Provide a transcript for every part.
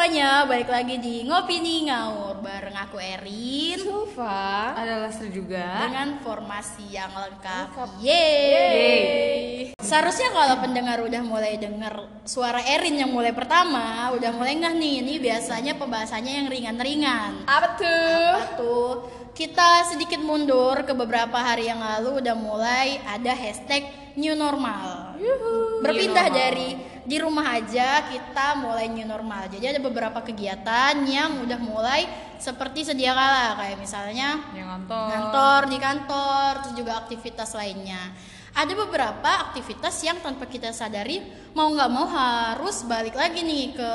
semuanya, balik lagi di Ngopi nih Ngaur Bareng aku Erin Sulfa Ada Lastri juga. Dengan formasi yang lengkap Yeay Seharusnya kalau pendengar udah mulai denger suara Erin yang mulai pertama Udah mulai ngeh nih, ini biasanya pembahasannya yang ringan-ringan Apa tuh? Apa tuh? Kita sedikit mundur ke beberapa hari yang lalu udah mulai ada hashtag new normal. Berpindah New normal. dari di rumah aja kita mulai new normal. Jadi ada beberapa kegiatan yang udah mulai seperti sedia kala kayak misalnya Yang kantor. kantor di kantor, terus juga aktivitas lainnya. Ada beberapa aktivitas yang tanpa kita sadari mau nggak mau harus balik lagi nih ke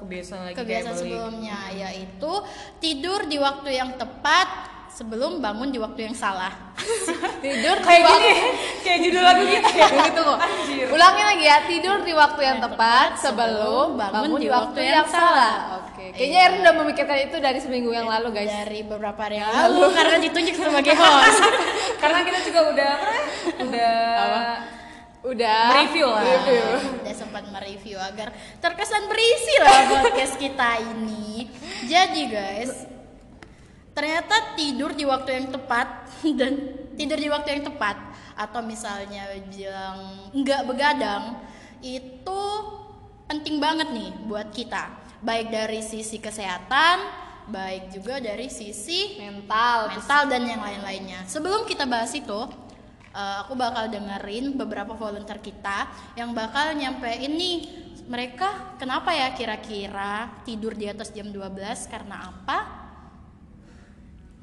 Kebiasaan lagi kebiasaan kayak balik. sebelumnya yaitu tidur di waktu yang tepat sebelum bangun di waktu yang salah. Tidur Kayak gini, kayak judul lagu gitu ya. Gitu kok. Ulangi lagi ya, tidur di waktu yang tepat sebelum bangun di waktu yang salah. Oke. Kayaknya Erin udah memikirkan itu dari seminggu yang lalu, guys. Dari beberapa hari yang lalu karena ditunjuk sebagai host. Karena kita juga udah apa? Udah Udah. Mereview lah. Udah sempat mereview agar terkesan berisi lah podcast kita ini. Jadi guys, ternyata tidur di waktu yang tepat dan tidur di waktu yang tepat atau misalnya bilang nggak begadang itu penting banget nih buat kita baik dari sisi kesehatan baik juga dari sisi mental. mental dan yang lain-lainnya. Sebelum kita bahas itu, eh, aku bakal dengerin beberapa volunteer kita yang bakal nyampein nih mereka kenapa ya kira-kira tidur di atas jam 12 karena apa?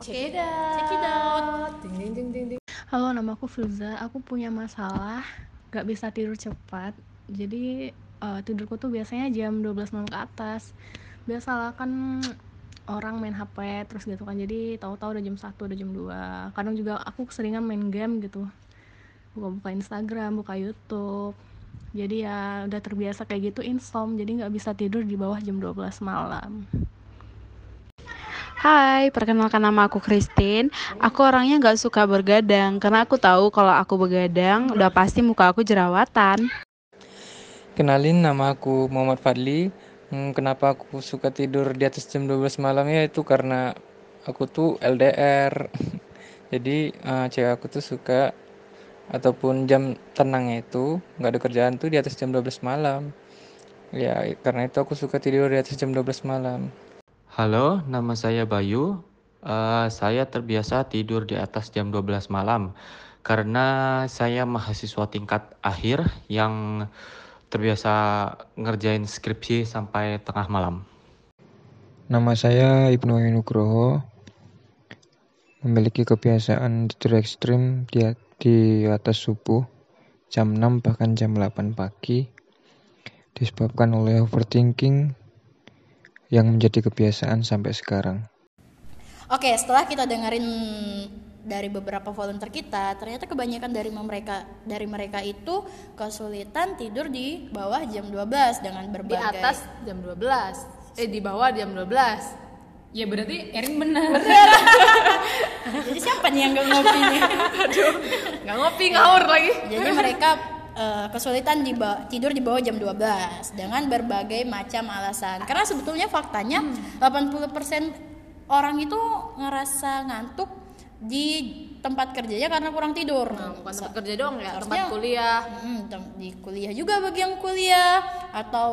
Oke, Check it out. check it out. Ding ding ding ding ding. Halo, nama aku Filza. Aku punya masalah gak bisa tidur cepat. Jadi eh, tidurku tuh biasanya jam 12 malam ke atas. Biasalah kan orang main HP terus gitu kan. Jadi tahu-tahu udah jam 1, udah jam 2. Kadang juga aku keseringan main game gitu. Buka-buka Instagram, buka YouTube. Jadi ya udah terbiasa kayak gitu insom. Jadi nggak bisa tidur di bawah jam 12 malam. Hai, perkenalkan nama aku Christine. Aku orangnya nggak suka bergadang karena aku tahu kalau aku begadang udah pasti muka aku jerawatan. Kenalin nama aku Muhammad Fadli. Hmm, kenapa aku suka tidur di atas jam 12 malam ya itu karena aku tuh LDR. Jadi eh, cewek aku tuh suka ataupun jam tenangnya itu nggak ada kerjaan tuh di atas jam 12 malam. Ya karena itu aku suka tidur di atas jam 12 malam. Halo, nama saya Bayu. Eh, saya terbiasa tidur di atas jam 12 malam karena saya mahasiswa tingkat akhir yang terbiasa ngerjain skripsi sampai tengah malam. Nama saya Ibnu Nugroho. Memiliki kebiasaan tidur ekstrim di, di atas subuh jam 6 bahkan jam 8 pagi disebabkan oleh overthinking yang menjadi kebiasaan sampai sekarang. Oke, setelah kita dengerin dari beberapa volunteer kita, ternyata kebanyakan dari mereka dari mereka itu kesulitan tidur di bawah jam 12 dengan Di berbagai atas jam 12. Eh di bawah jam 12. Ya berarti Erin benar. Jadi siapa nih yang gak ngopi nih? Nggak ngopi ngawur lagi. Jadi mereka eh, kesulitan di tidur di bawah jam 12 dengan berbagai macam alasan. Karena sebetulnya faktanya 80% orang itu ngerasa ngantuk di tempat kerjanya karena kurang tidur. Nah, bukan tempat kerja doang ya, tempat kuliah. Mm, tem- di kuliah juga bagi yang kuliah atau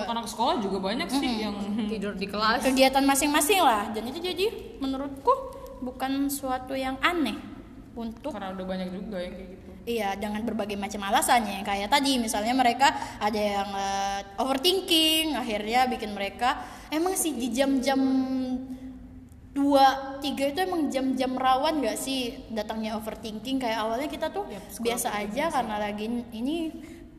Anak sekolah juga banyak sih yang Tidur di kelas. kegiatan masing-masing lah. Dan itu jadi menurutku bukan suatu yang aneh untuk karena udah banyak juga yang kayak gitu. Iya, dengan berbagai macam alasannya. Kayak tadi, misalnya mereka ada yang eh, overthinking, akhirnya bikin mereka emang sih di jam-jam dua tiga itu emang jam-jam rawan gak sih datangnya overthinking kayak awalnya kita tuh biasa aja karena lagi ini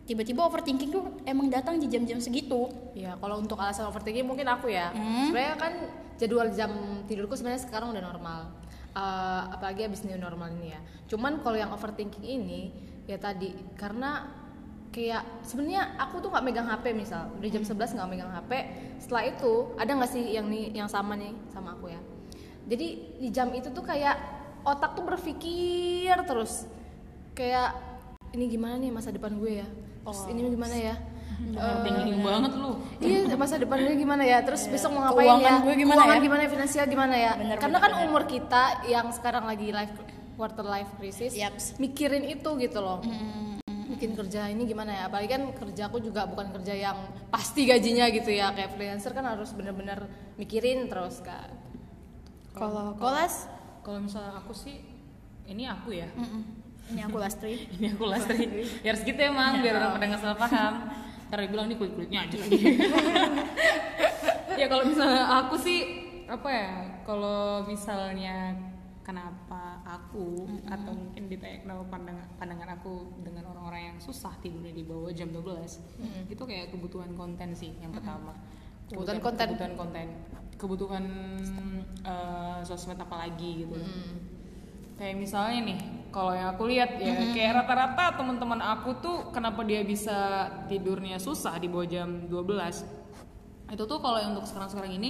tiba-tiba overthinking tuh emang datang di jam-jam segitu Ya, kalau untuk alasan overthinking mungkin aku ya. Hmm. Sebenarnya kan jadwal jam tidurku sebenarnya sekarang udah normal. Eh, apalagi abis new normal ini ya. Cuman kalau yang overthinking ini ya tadi karena kayak sebenarnya aku tuh nggak megang HP misal. Udah jam 11 nggak megang HP setelah itu ada nggak sih yang nih yang sama nih sama aku ya? Jadi di jam itu tuh kayak otak tuh berpikir terus. Kayak ini gimana nih masa depan gue ya? Terus ini gimana ya? overthinking banget lu Iya, masa depannya gimana ya? Terus besok mau ngapain Keuangan ya? gue gimana Keuangan ya? gimana, finansial gimana ya? Bener, Karena bener, kan bener. umur kita yang sekarang lagi life quarter life crisis, Yaps. mikirin itu gitu loh. Bikin kerja ini gimana ya? Apalagi kan kerja aku juga bukan kerja yang pasti gajinya gitu ya. Kayak freelancer kan harus bener-bener mikirin terus kan. Kalau kolas, kalau misalnya aku sih ini aku ya ini aku Lastri. ini aku lastri ya harus gitu emang biar orang pada nggak salah paham ntar dia bilang ini kulit kulitnya aja lagi. Ya kalau misalnya aku sih apa ya kalau misalnya kenapa aku atau mungkin ditanya kenapa pandangan pandangan aku dengan orang-orang yang susah tidurnya di bawah jam 12 itu kayak kebutuhan konten sih yang pertama. Kebutuhan konten. kebutuhan konten. Kebutuhan eh, sosmed apa lagi gitu. Kayak misalnya nih kalau yang aku lihat ya kayak rata-rata teman-teman aku tuh kenapa dia bisa tidurnya susah di bawah jam 12 itu tuh kalau yang untuk sekarang-sekarang ini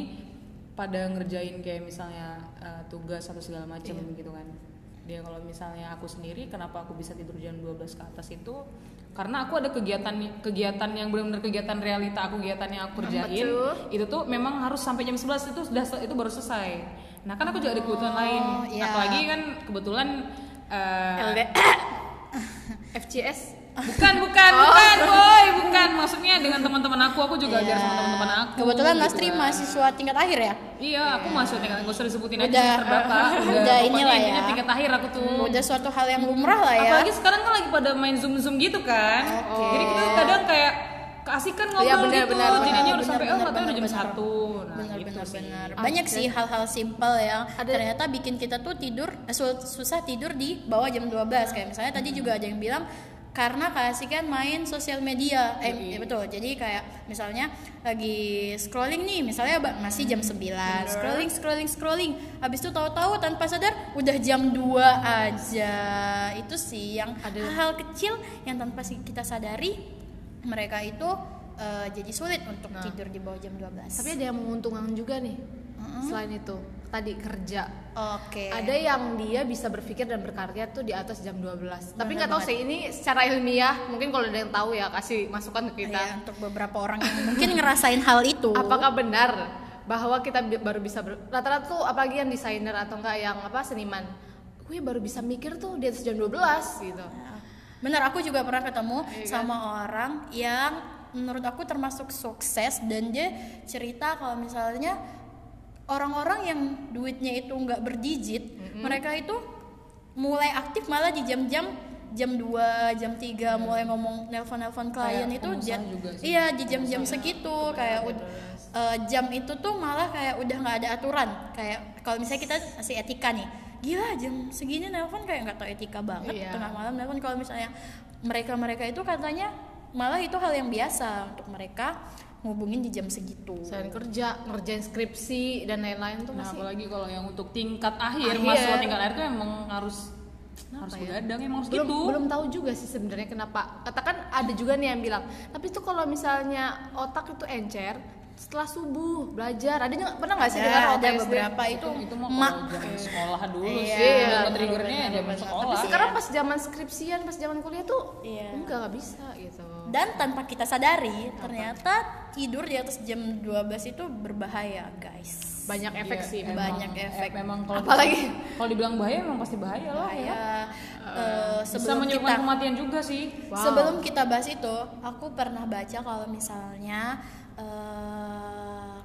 pada ngerjain kayak misalnya eh, tugas atau segala macam gitu kan. Dia kalau misalnya aku sendiri kenapa aku bisa tidur jam 12 ke atas itu? Karena aku ada kegiatan kegiatan yang benar-benar kegiatan realita aku kegiatan yang aku kerjain itu tuh memang harus sampai jam 11 itu sudah itu baru selesai. Nah kan aku juga ada kebutuhan lain. Iya. apalagi kan kebetulan eh, LD FCS bukan bukan bukan boy bukan maksudnya dengan teman-teman aku aku juga Iya. ajar sama teman-teman aku Kebetulan gitu Lastri kan. mahasiswa tingkat akhir ya? iya aku masuk tingkat gak usah disebutin aja Udah- semester berapa udah, udah inilah ya. tingkat akhir aku tuh Udah suatu hal yang lumrah lah ya. apalagi sekarang kan lagi pada main zoom zoom gitu kan jadi kita kadang kayak keasikan ngobrol Iya, benar, gitu benar. jadinya udah Benar, sampai oh tahu udah jam satu. Nah benar gitu sih. banyak sih hal-hal simpel yang Ada- ternyata bikin kita tuh tidur eh, su- susah tidur di bawah jam 12 kayak misalnya tadi juga ada yang bilang karena keasikan main sosial media. Eh ya betul. Jadi kayak misalnya lagi scrolling nih misalnya masih jam 9 scrolling scrolling scrolling. Habis itu tahu-tahu tanpa sadar udah jam 2 aja. Itu sih yang hal-hal kecil yang tanpa si- kita sadari mereka itu eh, jadi sulit untuk tidur di bawah jam 12 Tapi ada yang menguntungkan juga nih. Selain itu, tadi kerja. Oke. Ada yang dia bisa berpikir dan berkarya tuh di atas jam 12. Tapi nggak tahu sih ini secara ilmiah, mungkin kalau ada yang tahu ya kasih masukan ke kita. Iya, untuk beberapa orang yang mungkin ngerasain hal itu. Apakah benar bahwa kita bi- baru bisa ber- rata-rata tuh apalagi yang desainer atau enggak yang apa seniman, gue baru bisa mikir tuh di atas jam 12 gitu. Benar, aku juga pernah ketemu Iya kan? sama orang yang menurut aku termasuk sukses dan dia cerita kalau misalnya orang-orang yang duitnya itu nggak berdigit, mereka itu mulai aktif malah di jam-jam jam 2, jam 3 mulai ngomong nelpon-nelpon klien itu dia- juga sih. iya di jam-jam segitu kayak eh, jam itu tuh malah kayak udah nggak ada aturan kayak kalau misalnya kita masih etika nih gila jam segini nelpon kayak nggak tahu etika banget Iya. tengah malam nelpon kalau misalnya mereka mereka itu katanya malah itu hal yang biasa untuk mereka ngubungin di jam segitu Selain kerja, ngerjain skripsi dan lain-lain tuh Nah, masih apalagi kalau yang untuk tingkat akhir, Akhir. mahasiswa tingkat akhir tuh emang harus harus begadang, emang harus belum gitu. belum tahu juga sih sebenarnya kenapa katakan ada juga nih yang bilang tapi tuh kalau misalnya otak itu encer setelah subuh belajar. Ada juga pernah nggak sih Ada, dengar ada beberapa itu itu mah mak zaman sekolah dulu Iya, sih, dan triggernya zaman sekolah. tapi sekarang pas zaman skripsian pas zaman kuliah tuh Iya. enggak nggak bisa gitu. Dan tanpa kita sadari ternyata tidur di atas jam 12 itu berbahaya guys. Banyak efek Iya, sih emang- banyak efek. memang kalau Apalagi- kalau dibilang bahaya emang pasti bahaya lah ya. bahaya Bisa sebelum menyebabkan kita kematian juga sih. Sebelum kita bahas itu, aku pernah baca kalau misalnya eh,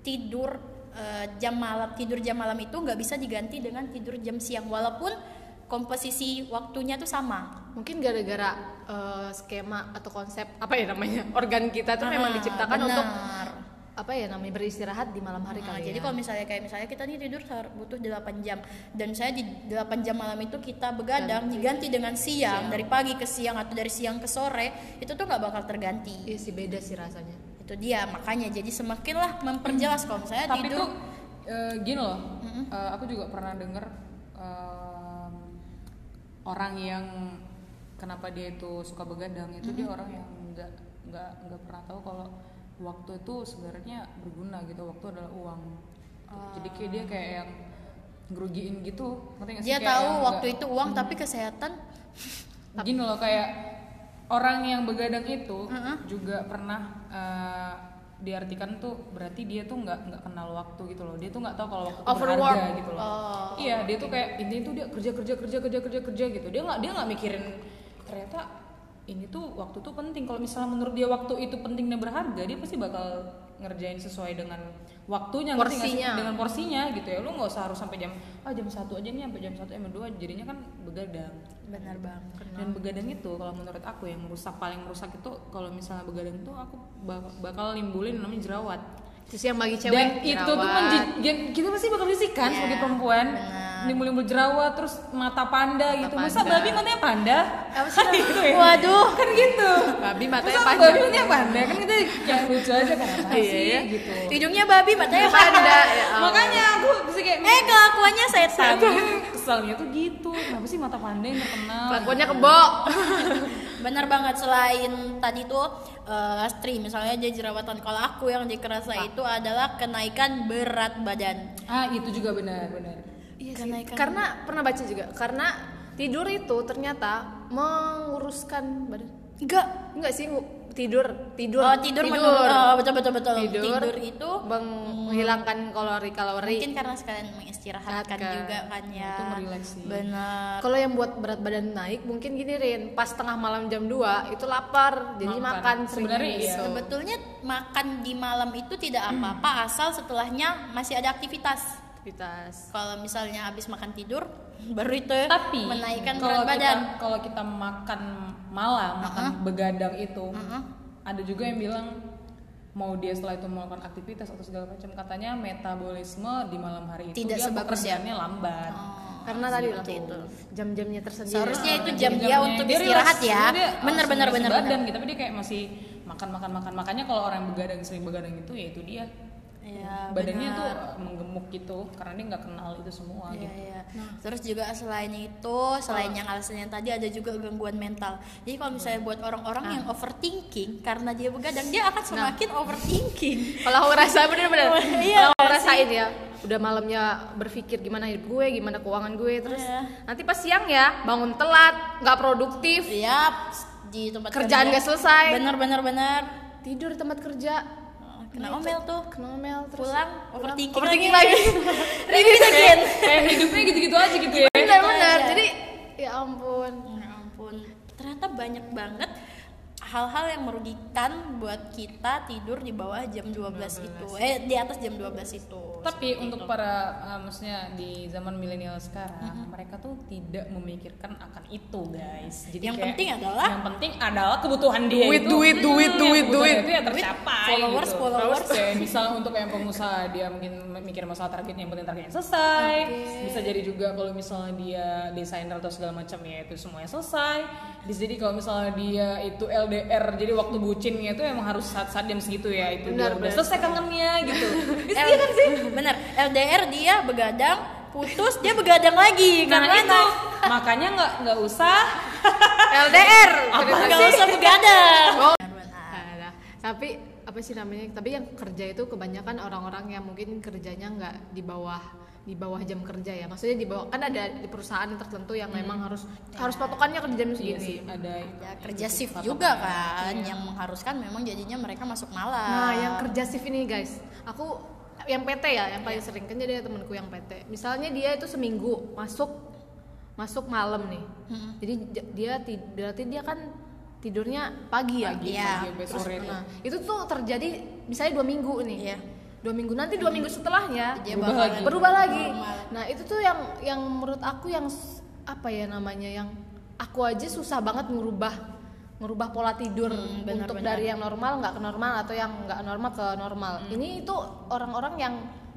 tidur eh, jam malam tidur jam malam itu nggak bisa diganti dengan tidur jam siang walaupun komposisi waktunya tuh sama. mungkin gara-gara eh, skema atau konsep apa ya namanya organ kita tuh memang Ah, diciptakan benar. untuk apa ya namanya beristirahat di malam hari Nah, kali jadi ya. kalau misalnya kayak misalnya kita nih tidur butuh 8 jam dan saya di 8 jam malam itu kita begadang diganti dengan siang, dari pagi ke siang atau dari siang ke sore itu tuh nggak bakal terganti. Iya sih beda sih rasanya. Itu dia makanya. Jadi semakinlah memperjelas kalau misalnya Tapi tidur. tuh eh, gini loh, eh, aku juga pernah denger em, orang yang kenapa dia itu suka begadang itu dia orang yang nggak nggak nggak pernah tahu kalau waktu itu sebenarnya berguna gitu waktu adalah uang. Jadi kayak dia kayak yang ngerugiin gitu ngerti nggak sih? dia Kayak tahu waktu nggak- itu uang tapi kesehatan. Gini loh kayak orang yang begadang itu juga pernah eh, diartikan tuh berarti dia tuh nggak nggak kenal waktu gitu loh. Dia tuh nggak tahu kalau waktu Overwork. berharga gitu loh. Iya dia tuh kayak intinya tuh dia kerja kerja kerja kerja kerja kerja gitu. Dia nggak dia nggak mikirin ternyata ini tuh waktu tuh penting. Kalau misalnya menurut dia waktu itu penting dan berharga dia pasti bakal ngerjain sesuai dengan waktunya sih? Porsinya. dengan porsinya gitu ya. Lu nggak usah harus sampai jam ah jam satu aja nih sampai jam satu jam dua jadinya kan begadang. Benar banget dan begadang itu kalau menurut aku yang merusak paling merusak itu kalau misalnya begadang itu aku bak- bakal nimbulin namanya jerawat terus yang bagi cewek dan itu tuh jerawat. yang kita pasti bakal risik kan Iya, sebagai perempuan. nimbul-nimbul jerawat terus mata panda gitu. Masa panda. babi matanya panda? Apa sih? Kan gitu ya. Waduh. Kan gitu. Babi matanya masa panjang babi matanya panda? Kan kita yang lucu aja kan apa Iya, sih? iya. gitu. Hidungnya babi matanya Panda, panda ya ampun. makanya aku bisa kayak eh kelakuannya setan keselnya tuh gitu. Kenapa sih mata panda yang terkenal? Kelakuannya kebo benar banget selain tadi tuh eh, Astri misalnya dia jerawatan kalau aku yang dikerasa itu adalah kenaikan berat badan. Ah itu juga benar benar. Iya sih. Kenaikan. Karena pernah baca juga karena tidur itu ternyata menguruskan badan. enggak. Enggak sih tidur tidur oh tidur, menurun oh, betul betul betul tidur, tidur itu meng- menghilangkan kalori-kalori. mungkin karena sekalian mengistirahatkan Istirahatkan. juga kan ya Itu merelaksi. benar Kalau yang buat berat badan naik mungkin gini Rin, pas tengah malam jam 2 itu lapar, jadi Makan. makan, Sebenarnya iya. sebetulnya makan di malam itu tidak apa-apa asal setelahnya masih ada aktivitas Aktivitas. kalau misalnya habis makan tidur baru itu tapi menaikkan kalau berat badan. kita kalau kita makan malam makan begadang itu ada juga yang bilang mau dia setelah itu melakukan aktivitas atau segala macam katanya metabolisme di malam hari itu Tidak dia sebagus pekerjaannya lambat. Karena tadi seperti itu. jam-jamnya tersendiri. seharusnya itu Jam- jam dia jamnya untuk dia istirahat ya. bener ngasih bener badan gitu tapi dia kayak masih makan makan makan makanya kalau orang yang begadang sering begadang itu ya itu dia ya badannya benar. tuh menggemuk gitu karena dia nggak kenal itu semua Iya, gitu iya. Terus juga selain itu, selain yang alasan yang tadi ada juga gangguan mental. Jadi kalau misalnya buat orang-orang yang overthinking karena dia begadang, dia akan semakin overthinking. Kalau aku ngerasa bener-bener, Iya, kalau aku nggak ngerasain ya, udah malamnya berpikir gimana hidup gue, gimana keuangan gue, terus Iya. nanti pas siang ya bangun telat, nggak produktif, Yap, di tempat kerjaan kerja. gak selesai, Bener bener bener. tidur di tempat kerja, Kena omel tuh. kena omel, terus Pulang overthinking, overthinking lagi. lagi. Repeat again. kayak hidupnya gitu-gitu aja gitu ya Bener-bener, aja. jadi ya ampun. Ya ampun, ternyata banyak banget hal-hal yang merugikan buat kita tidur di bawah jam 12 itu. Eh, di atas jam 12 itu. tapi untuk para uh, maksudnya di zaman milenial sekarang mereka tuh tidak memikirkan akan itu guys jadi Yang kayak- penting adalah- yang penting adalah kebutuhan dia Duit, itu duit, duit, Hmm, duit, duit. itu ya tercapai followers, gitu. followers. kayak misalnya untuk yang pengusaha dia mungkin mikir masalah targetnya yang penting targetnya selesai bisa jadi juga kalau misalnya dia desainer atau segala macam ya itu semuanya selesai bisa jadi kalau misalnya dia itu LDR jadi waktu bucinnya itu emang harus saat-saat jam segitu ya itu dia udah selesai kangennya gitu Bisa L- iya kan sih Bener, LDR dia begadang, putus dia begadang lagi Nah karena itu makanya nggak nggak usah LDR. apa nggak usah begadang. Ada. Tapi apa sih namanya? Tapi yang kerja itu kebanyakan orang-orang yang mungkin kerjanya nggak di bawah di bawah jam kerja ya. Maksudnya di bawah kan ada di perusahaan tertentu yang memang harus harus patokannya kerja jam Iya segini. sih ada Ya, kerja shift juga kan yang mengharuskan memang jadinya mereka masuk malam. Nah, yang kerja shift ini guys, aku yang PT ya, yang paling sering kan jadi ada temenku yang PT. Misalnya dia itu seminggu masuk masuk malam nih. Jadi j- dia ti- berarti dia kan tidurnya pagi ya. Iya. pagi sampai sore tuh. Nah, itu tuh terjadi misalnya dua minggu nih. Iya. Dua minggu nanti dua minggu setelahnya Dia Berubah lagi. berubah lagi. Nah itu tuh yang yang menurut aku yang apa ya namanya yang aku aja susah banget ngerubah ngerubah pola tidur Hmm, benar, untuk benar. dari yang normal nggak ke normal atau yang nggak normal ke normal. Hmm. Ini itu orang-orang yang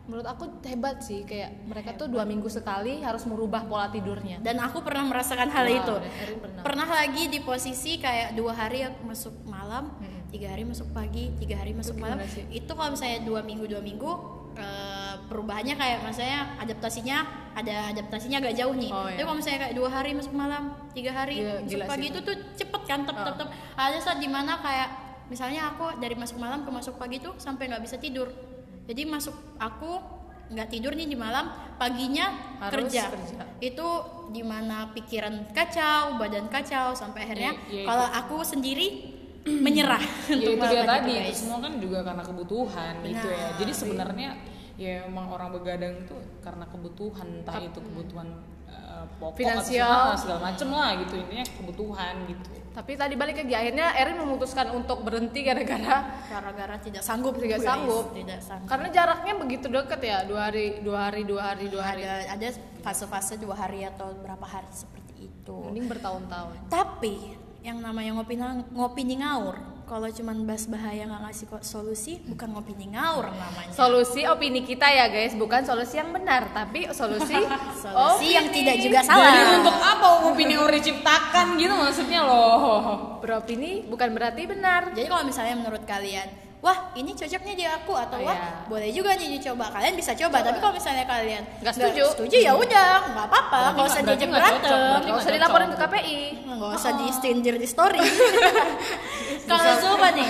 menurut aku hebat sih kayak mereka tuh dua minggu sekali harus merubah pola tidurnya. Dan aku pernah merasakan hal Wow, itu. pernah. Pernah lagi di posisi kayak dua hari aku masuk malam, tiga hari masuk pagi, tiga hari masuk malam. gimana sih? Itu kalau misalnya dua minggu dua minggu eh, perubahannya kayak maksudnya adaptasinya ada adaptasinya agak jauh nih. Oh, Tapi iya. kalau misalnya kayak dua hari masuk malam, tiga hari Gila- masuk pagi sih itu tuh cepet kan, tep tep tep. Ada saat di mana kayak misalnya aku dari masuk malam ke masuk pagi tuh sampai nggak bisa tidur. Jadi masuk aku nggak tidur nih di malam paginya Harus kerja. kerja. itu di mana pikiran kacau badan kacau sampai akhirnya Iya, iya, kalau aku sendiri menyerah ya untuk itu dia tadi itu, semua kan juga karena kebutuhan gitu ya jadi sebenarnya ya emang orang begadang itu karena kebutuhan entah itu kebutuhan eh, pokok Finansial. atau segala, segala macem lah gitu intinya kebutuhan gitu. Tapi tadi balik lagi akhirnya Erin memutuskan untuk berhenti gara-gara gara-gara tidak sanggup tidak sanggup. tidak sanggup. Karena jaraknya begitu deket ya dua hari dua hari dua hari dua hari. Ada ada fase-fase dua hari atau berapa hari seperti itu. Mending bertahun-tahun. Tapi yang namanya ngopi ngopi di ngaur kalau cuman bahas bahaya nggak ngasih kok solusi bukan ngopi di ngaur namanya. Solusi opini kita ya guys. Bukan solusi yang benar tapi solusi solusi yang opini. tidak juga salah. Jadi untuk apa opini yang diciptakan gitu maksudnya loh? Beropini bukan berarti benar. Jadi kalau misalnya menurut kalian wah ini cocok nih di aku atau Oh, wah iya. boleh juga nih dicoba. Kalian bisa coba tapi kalau misalnya kalian Nggak setuju. setuju ya udah nggak apa-apa. Nggak usah diajak berantem. nggak usah dilaporin ke KPI nggak usah di stranger di story. Kalau Zuma nih.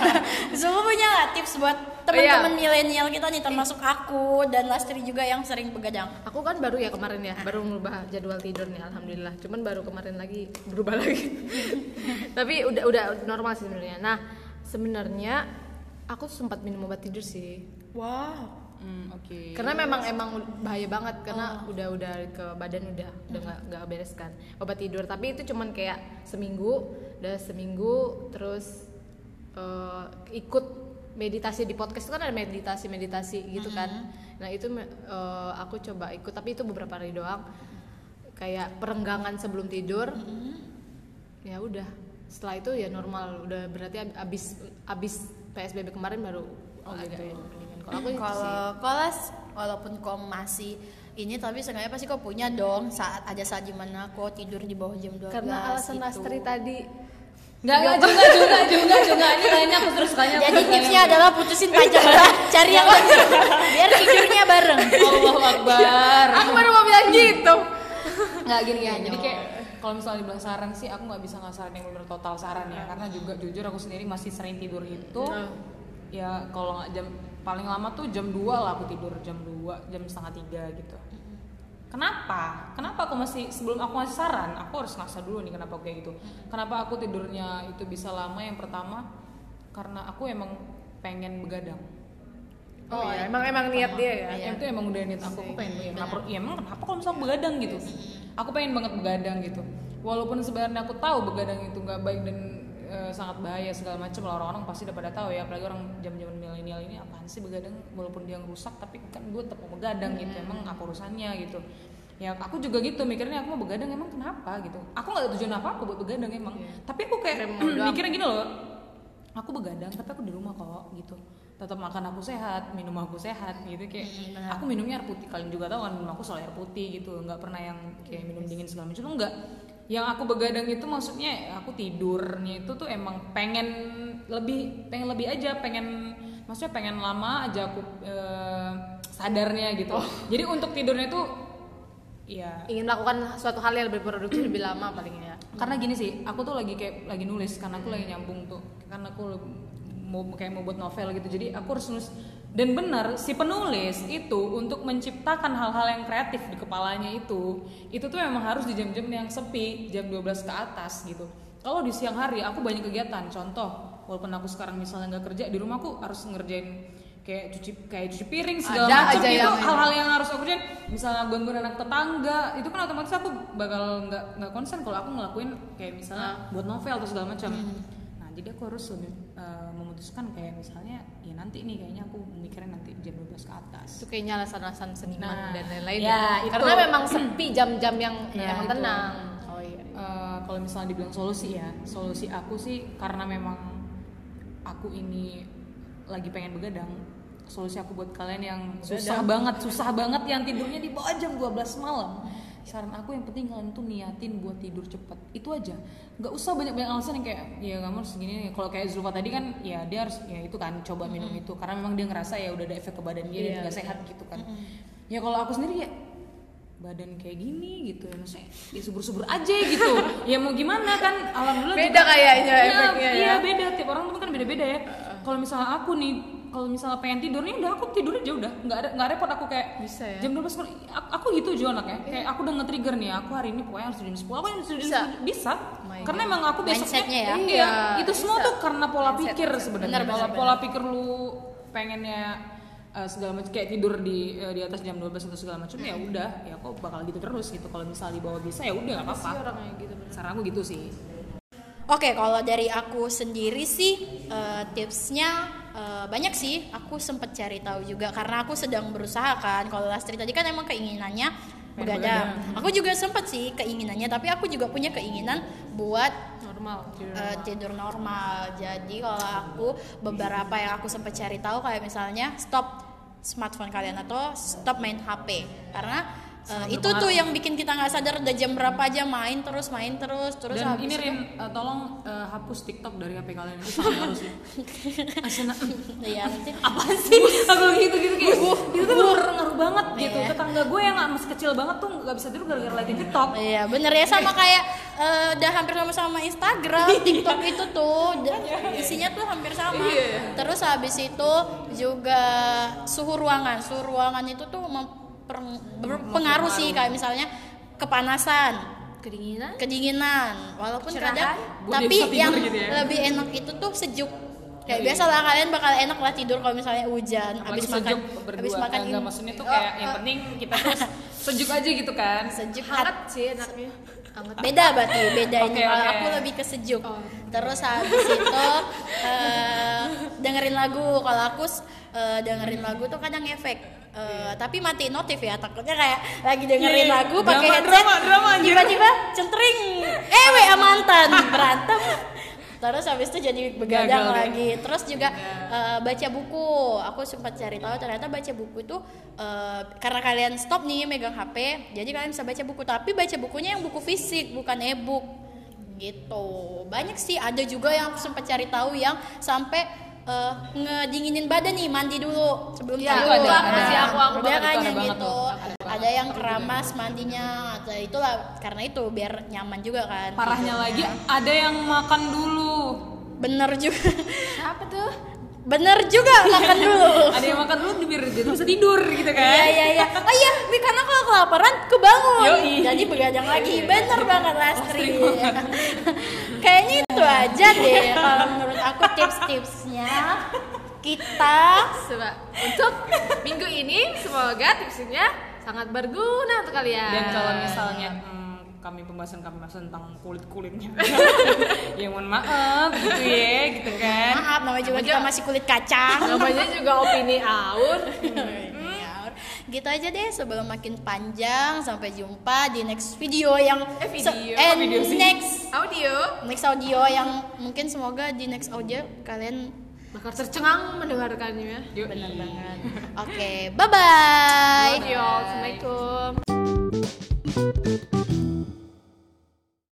Zuma punya nggak tips buat teman-teman milenial kita nih termasuk aku dan Lastri juga yang sering begadang? Aku kan baru ya kemarin ya baru merubah jadwal tidur nih alhamdulillah. Cuman baru kemarin lagi berubah lagi. Tapi udah udah normal sih sebenarnya. Nah sebenarnya aku sempat minum obat tidur sih. Wow. Hmm, oke. Karena memang emang bahaya banget karena udah udah ke badan udah udah nggak nggak beres kan obat tidur. Tapi itu cuman kayak seminggu udah seminggu terus eh, ikut meditasi di podcast itu kan ada meditasi meditasi gitu kan. Nah itu eh, aku coba ikut tapi itu beberapa hari doang. Kayak perenggangan sebelum tidur. Ya udah setelah itu ya normal. Udah berarti ab- abis abis psbb kemarin baru agak mendingan kalau aku sih kalau kolas walaupun kau masih ini tapi seenggaknya pasti kau punya dong. Saat ada saat di mana kau tidur di bawah jam 12 karena alasan itu. Lastri tadi. Nggak, nggak juga, juga, juga, juga. Ini kayaknya aku terus tanya. jadi tipsnya adalah putusin pacar cari yang lebih biar tidurnya bareng. Allah Akbar. aku baru mau bilang gitu. Nggak gini ya jadi kayak kalau misalnya dibilang saran sih aku nggak bisa nggak saran yang benar total saran ya. Karena juga jujur aku sendiri masih sering tidur itu. Ya kalau nggak jam paling lama tuh jam 2 lah aku tidur jam 2 jam setengah tiga gitu. Kenapa? Kenapa aku masih sebelum aku ngasih saran aku harus ngasih dulu nih kenapa kayak gitu. Kenapa aku tidurnya itu bisa lama? Yang pertama karena aku emang pengen begadang. Oh iya emang emang niat dia ya? Yang itu emang udah niat aku, aku pengen ya, kenapa, ya emang kenapa kalau misalnya begadang gitu aku pengen banget begadang gitu. Walaupun sebenarnya aku tahu begadang itu nggak baik dan eh, sangat bahaya segala macam lah orang-orang pasti udah pada tahu ya apalagi orang zaman-zaman milenial ini apaan sih begadang? Walaupun dia ngerusak tapi kan gue tetap mau begadang gitu. Emang apa urusannya gitu. Ya aku juga gitu mikirnya aku mau begadang emang kenapa? gitu. Aku nggak ada tujuan apa apa buat begadang emang. Tapi aku kayak mikirnya gini loh aku begadang tapi aku di rumah kok gitu tetap makan aku sehat minum aku sehat gitu. Kayak aku minumnya air putih. Kalian juga tahu kan minum aku selalu air putih gitu. Nggak pernah yang kayak minum dingin segala macam. Enggak. Yang aku begadang itu maksudnya aku tidurnya itu tuh emang pengen lebih pengen lebih aja pengen maksudnya pengen lama aja aku eh, sadarnya gitu. Jadi untuk tidurnya tuh ya ingin melakukan suatu hal yang lebih produktif lebih lama paling ya. Karena gini sih aku tuh lagi kayak lagi nulis karena aku lagi nyambung tuh. Karena aku mau kayak mau buat novel gitu. Jadi aku harus nulis. Dan benar si penulis itu untuk menciptakan hal-hal yang kreatif di kepalanya itu itu tuh memang harus di jam-jam yang sepi jam 12 ke atas gitu. Kalau di siang hari aku banyak kegiatan. Contoh walaupun aku sekarang misalnya nggak kerja di rumah aku harus ngerjain kayak cuci kayak cuci piring segala Ada macam. itu hal-hal yang harus aku kerjain. Misalnya gangguin anak tetangga itu kan otomatis aku bakal nggak nggak konsen kalau aku ngelakuin kayak misalnya buat novel atau segala macam. Nah jadi aku harus lebih eh, memutuskan kayak misalnya ya nanti nih kayaknya aku mikirin nanti jam 12 ke atas. Itu kayaknya alasan-alasan seniman Nah, dan lain-lain ya, itu. karena memang sepi jam-jam yang Ya, emang itu. tenang. Oh iya Eh, kalau misalnya dibilang solusi ya solusi aku sih karena memang aku ini lagi pengen begadang solusi aku buat kalian yang susah banget susah banget yang tidurnya di bawah jam 12 malam saran aku yang penting kalian tuh niatin buat tidur cepet. Itu aja. Nggak usah banyak banyak alasan yang kayak ya kamu harus gini kalau kayak Zulfa tadi kan ya dia harus ya itu kan coba minum itu. Karena memang dia ngerasa ya udah ada efek ke badan dia dan nggak sehat gitu kan. Ya kalau aku sendiri ya badan kayak gini gitu ya maksudnya ya subur-subur aja gitu. Ya mau gimana kan? Alhamdulillah Beda kayaknya Iya, efeknya ya. iya beda. Tiap orang tuh kan beda-beda ya. Kalau misalnya aku nih kalau misalnya pengen tidur nih udah aku tidur aja udah. Nggak ada nggak repot aku kayak Bisa ya? jam 12 malam. aku, aku gitu Jo anaknya. Kayak aku udah nge-trigger nih aku hari ini pokoknya harus jam 10 aku harus jam 10 Bisa. bisa. Oh karena emang aku besoknya Mindsetnya ya? iya, Iya, itu semua bisa. tuh karena pola Mindset, pikir sebenarnya. Benar, pola pikir lu pengennya eh, segala macam kayak tidur di eh, di atas jam 12 atau segala macam ya udah. Ya kok bakal gitu terus gitu. Kalau misalnya di bawah bisa ya udah nggak apa-apa. gitu bener. saran aku gitu sih. Oke, kalau dari aku sendiri sih eh, tipsnya eh, banyak sih. Aku sempet cari tahu juga karena aku sedang berusaha kan. Kalau Lastri tadi kan emang keinginannya begadang. Aku juga sempet sih keinginannya, tapi aku juga punya keinginan buat normal eh, tidur normal. Jadi kalau aku beberapa yang aku sempat cari tahu kayak misalnya stop smartphone kalian atau stop main HP karena eh, itu tuh yang bikin kita nggak sadar udah jam berapa aja main terus main terus terus dan habis ini Rin eh, tolong eh, hapus TikTok dari HP kalian. Itu sangat harus ya Asana Iya, nanti. Apa sih? Aku gitu gitu kayak itu tuh ngaruh, banget gitu. Iya. tetangga gue yang masih kecil banget tuh nggak bisa tidur gara-gara liatin TikTok. Iya bener ya sama kayak eh, udah hampir sama sama Instagram, TikTok itu tuh da- isinya tuh hampir sama. Terus habis itu juga suhu ruangan, suhu ruangan itu tuh berpengaruh sih kayak misalnya kepanasan, kedinginan kedinginan, walaupun Cerahan. kadang tapi yang gitu ya. lebih enak itu tuh sejuk. Kayak biasa lah kalian bakal enak lah tidur kalau misalnya hujan, habis makan, habis makan Eh, ini. maksudnya tuh Oh, kayak yang oh, penting kita tuh sejuk aja gitu kan sejuk hangat sih enaknya hangat beda berarti beda ini. Oke, kalau oke. aku lebih ke sejuk. Oh. terus habis itu eh, dengerin lagu. Kalau aku eh, dengerin lagu tuh kadang efek Eh, tapi mati notif ya takutnya kayak lagi dengerin Iya, iya. lagu pakai headset drama, drama, anjir. tiba-tiba centring. Eh WA mantan berantem terus habis itu jadi begadang Gagal lagi. Terus juga eh, baca buku. Aku sempat cari tahu ternyata baca buku itu eh, karena kalian stop nih megang HP jadi kalian bisa baca buku. Tapi baca bukunya yang buku fisik bukan e-book. Gitu. Banyak sih. Ada juga yang sempat cari tahu yang sampai eh, ngedinginin badan nih mandi dulu sebelum Iya, tidur ada, Nah, ada. Aku- aku kan itu ada yang banget gitu ada yang keramas mandinya atau itulah karena itu biar nyaman juga kan parahnya tidurnya. lagi ada yang makan dulu bener juga apa tuh bener juga makan dulu ada yang makan dulu biar tuh bisa tidur gitu kan Iya iya iya. Oh iya, Bi, karena kalau kelaparan kebangun. Yoi. Jadi begadang lagi. Bener banget Lastri. Kayaknya aja deh kalau menurut aku tips-tipsnya. Kita coba untuk minggu ini semoga tipsnya sangat berguna untuk kalian. Dan kalau misalnya hmm, kami pembahasan kami bahas tentang kulit kulitnya ya mohon maaf gitu ya gitu kan. Maaf namanya juga kita masih kulit kacang. namanya juga opini aur. Ya, gitu aja deh sebelum makin panjang sampai jumpa di next video yang Eh, video. eh, Kok video sih? next. Audio. Next audio yang mungkin semoga di next audio kalian bakal tercengang mendengarkannya. Yuk. benar banget. Oke bye bye Audio, assalamualaikum